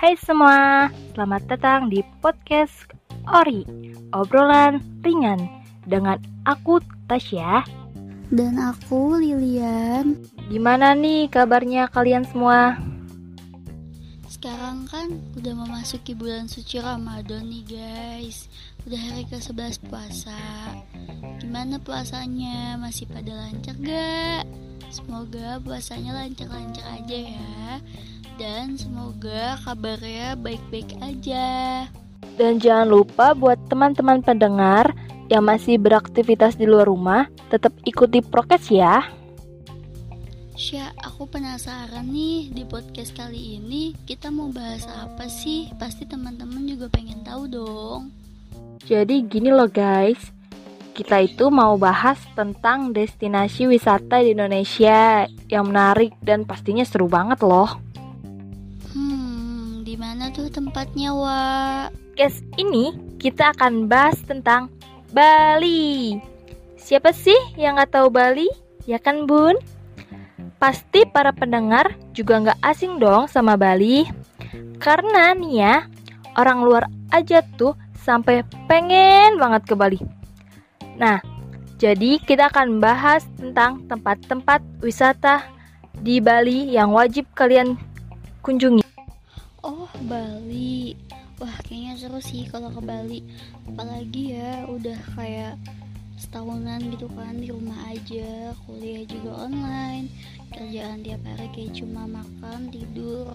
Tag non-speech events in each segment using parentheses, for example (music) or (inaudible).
Hai semua, selamat datang di podcast Ori Obrolan ringan dengan aku Tasya Dan aku Lilian Gimana nih kabarnya kalian semua? Sekarang kan udah memasuki bulan suci Ramadan nih guys Udah hari ke-11 puasa Gimana puasanya? Masih pada lancar gak? Semoga puasanya lancar-lancar aja ya dan semoga kabarnya baik-baik aja. Dan jangan lupa buat teman-teman pendengar yang masih beraktivitas di luar rumah, tetap ikuti prokes ya. Sya, aku penasaran nih di podcast kali ini kita mau bahas apa sih? Pasti teman-teman juga pengen tahu dong. Jadi gini loh guys, kita itu mau bahas tentang destinasi wisata di Indonesia yang menarik dan pastinya seru banget loh mana tuh tempatnya, Wak? Guys, ini kita akan bahas tentang Bali. Siapa sih yang nggak tahu Bali? Ya kan, Bun? Pasti para pendengar juga nggak asing dong sama Bali. Karena nih ya, orang luar aja tuh sampai pengen banget ke Bali. Nah, jadi kita akan bahas tentang tempat-tempat wisata di Bali yang wajib kalian kunjungi. Bali. Wah kayaknya seru sih kalau ke Bali. Apalagi ya udah kayak setahunan gitu kan di rumah aja Kuliah juga online Kerjaan tiap hari kayak cuma makan, tidur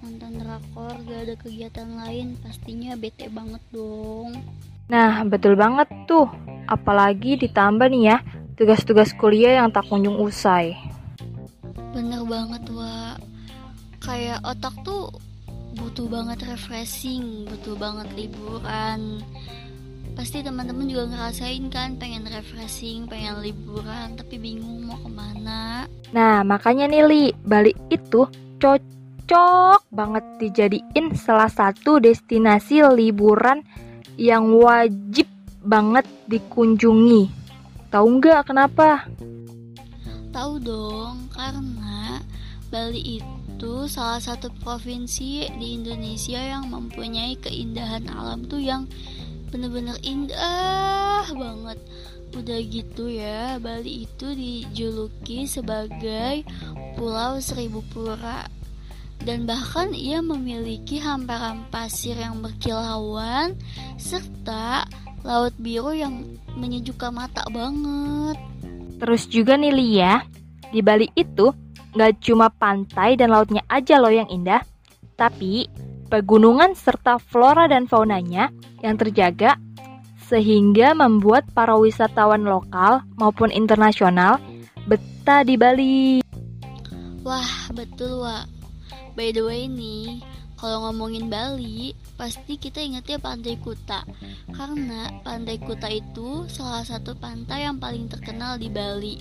Nonton drakor, gak ada kegiatan lain Pastinya bete banget dong. Nah betul banget tuh. Apalagi ditambah nih ya Tugas-tugas kuliah yang tak kunjung usai. Bener banget Wak. Kayak otak tuh butuh banget refreshing, butuh banget liburan. Pasti teman-teman juga ngerasain kan pengen refreshing, pengen liburan, tapi bingung mau ke mana. Nah, makanya nih Li, Bali itu cocok banget dijadiin salah satu destinasi liburan yang wajib banget dikunjungi. Tahu nggak kenapa? Tahu dong, karena Bali itu salah satu provinsi di Indonesia yang mempunyai keindahan alam tuh yang bener-bener indah banget udah gitu ya Bali itu dijuluki sebagai Pulau Seribu Pura dan bahkan ia memiliki hamparan pasir yang berkilauan serta laut biru yang menyejukkan mata banget. Terus juga nih Lia, di Bali itu Gak cuma pantai dan lautnya aja loh yang indah, tapi pegunungan serta flora dan faunanya yang terjaga sehingga membuat para wisatawan lokal maupun internasional betah di Bali. Wah, betul, Wak. By the way nih, kalau ngomongin Bali, pasti kita ingetnya Pantai Kuta. Karena Pantai Kuta itu salah satu pantai yang paling terkenal di Bali.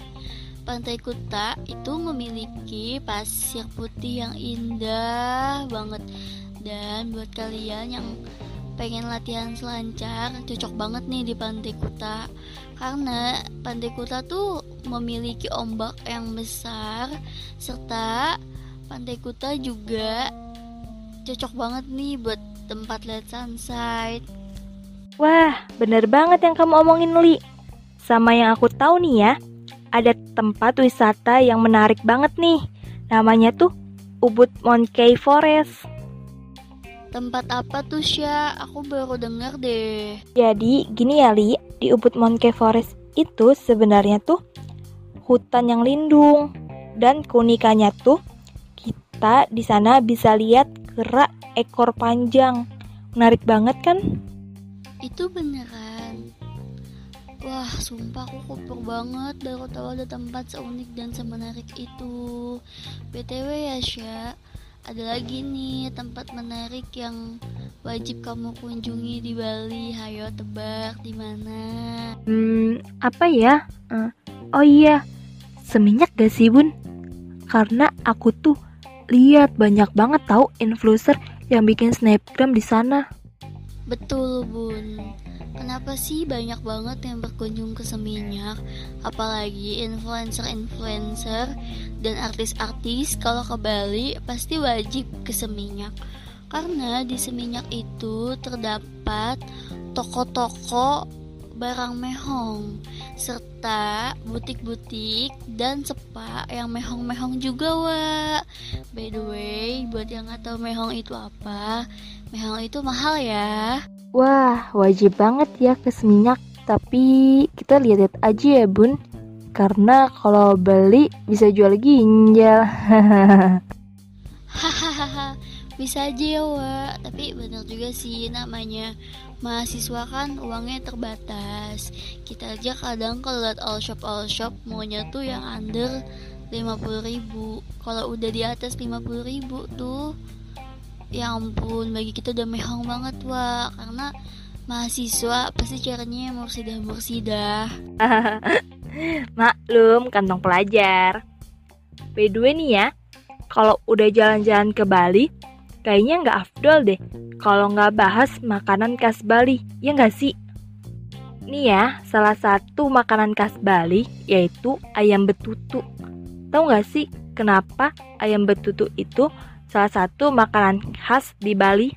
Pantai Kuta itu memiliki pasir putih yang indah banget dan buat kalian yang pengen latihan selancar cocok banget nih di Pantai Kuta karena Pantai Kuta tuh memiliki ombak yang besar serta Pantai Kuta juga cocok banget nih buat tempat lihat sunset. Wah, bener banget yang kamu omongin Li. Sama yang aku tahu nih ya, ada tempat wisata yang menarik banget nih. Namanya tuh Ubud Monkey Forest. Tempat apa tuh Sya? Aku baru denger deh. Jadi gini ya Li, di Ubud Monkey Forest itu sebenarnya tuh hutan yang lindung dan keunikannya tuh kita di sana bisa lihat gerak ekor panjang. Menarik banget kan? Itu beneran Wah, sumpah aku kupur banget baru tahu ada tempat seunik dan semenarik itu. BTW ya, Sya, ada lagi nih tempat menarik yang wajib kamu kunjungi di Bali. Hayo tebak di mana? Hmm, apa ya? Uh, oh iya, seminyak gak sih, Bun? Karena aku tuh lihat banyak banget tahu influencer yang bikin snapgram di sana. Betul, Bun. Kenapa sih banyak banget yang berkunjung ke Seminyak? Apalagi influencer-influencer dan artis-artis kalau ke Bali pasti wajib ke Seminyak. Karena di Seminyak itu terdapat toko-toko barang mehong serta butik-butik dan sepa yang mehong-mehong juga wa by the way buat yang nggak tahu mehong itu apa mehong itu mahal ya Wah, wajib banget ya ke Seminyak. Tapi kita lihat-lihat aja ya, Bun. Karena kalau beli bisa jual ginjal. (laughs) hahaha bisa aja ya wa tapi bener juga sih namanya mahasiswa kan uangnya terbatas kita aja kadang kalau liat all shop all shop maunya tuh yang under 50.000 ribu kalau udah di atas 50.000 ribu tuh ya ampun bagi kita udah mehong banget wa karena mahasiswa pasti caranya mursidah mursidah (laughs) Maklum, kantong pelajar. By the way nih ya, kalau udah jalan-jalan ke Bali, kayaknya nggak afdol deh kalau nggak bahas makanan khas Bali, ya nggak sih? Nih ya, salah satu makanan khas Bali yaitu ayam betutu. Tahu nggak sih kenapa ayam betutu itu salah satu makanan khas di Bali?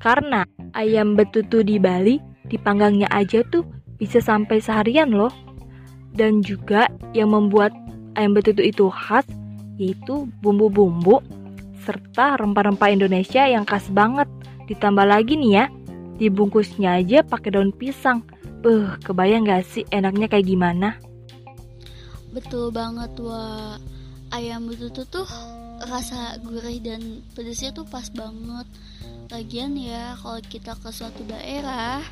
Karena ayam betutu di Bali dipanggangnya aja tuh bisa sampai seharian loh. Dan juga yang membuat ayam betutu itu khas yaitu bumbu-bumbu serta rempah-rempah Indonesia yang khas banget. Ditambah lagi nih ya, dibungkusnya aja pakai daun pisang. Beuh, kebayang gak sih enaknya kayak gimana? Betul banget wah Ayam betutu tuh rasa gurih dan pedesnya tuh pas banget Lagian ya kalau kita ke suatu daerah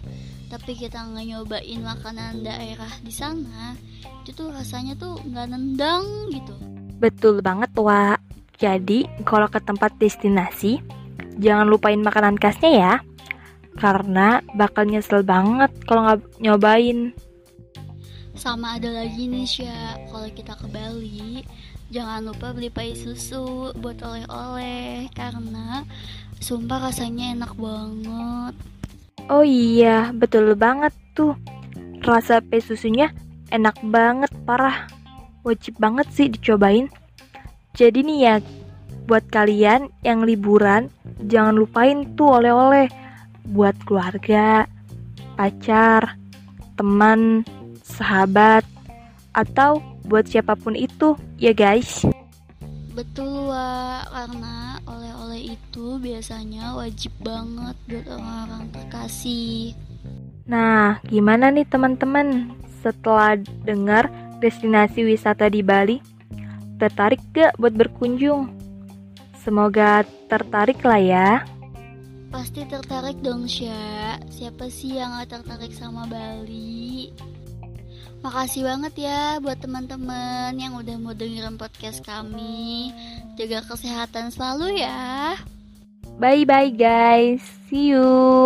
Tapi kita nggak nyobain makanan daerah di sana Itu tuh rasanya tuh nggak nendang gitu Betul banget, Wak. Jadi, kalau ke tempat destinasi, jangan lupain makanan khasnya ya. Karena bakal nyesel banget kalau nggak nyobain. Sama ada lagi nih Sya Kalau kita ke Bali Jangan lupa beli pai susu buat oleh-oleh Karena sumpah rasanya enak banget Oh iya, betul banget tuh. Rasa pe susunya enak banget, parah. Wajib banget sih dicobain. Jadi nih ya, buat kalian yang liburan, jangan lupain tuh oleh-oleh buat keluarga, pacar, teman, sahabat, atau buat siapa pun itu, ya guys. Betul wa Karena oleh-oleh itu biasanya wajib banget buat orang-orang terkasih Nah, gimana nih teman-teman setelah dengar destinasi wisata di Bali? Tertarik gak buat berkunjung? Semoga tertarik lah ya. Pasti tertarik dong Sya Siapa sih yang gak tertarik sama Bali Makasih banget ya buat teman-teman yang udah mau dengerin podcast kami Jaga kesehatan selalu ya Bye bye guys. See you.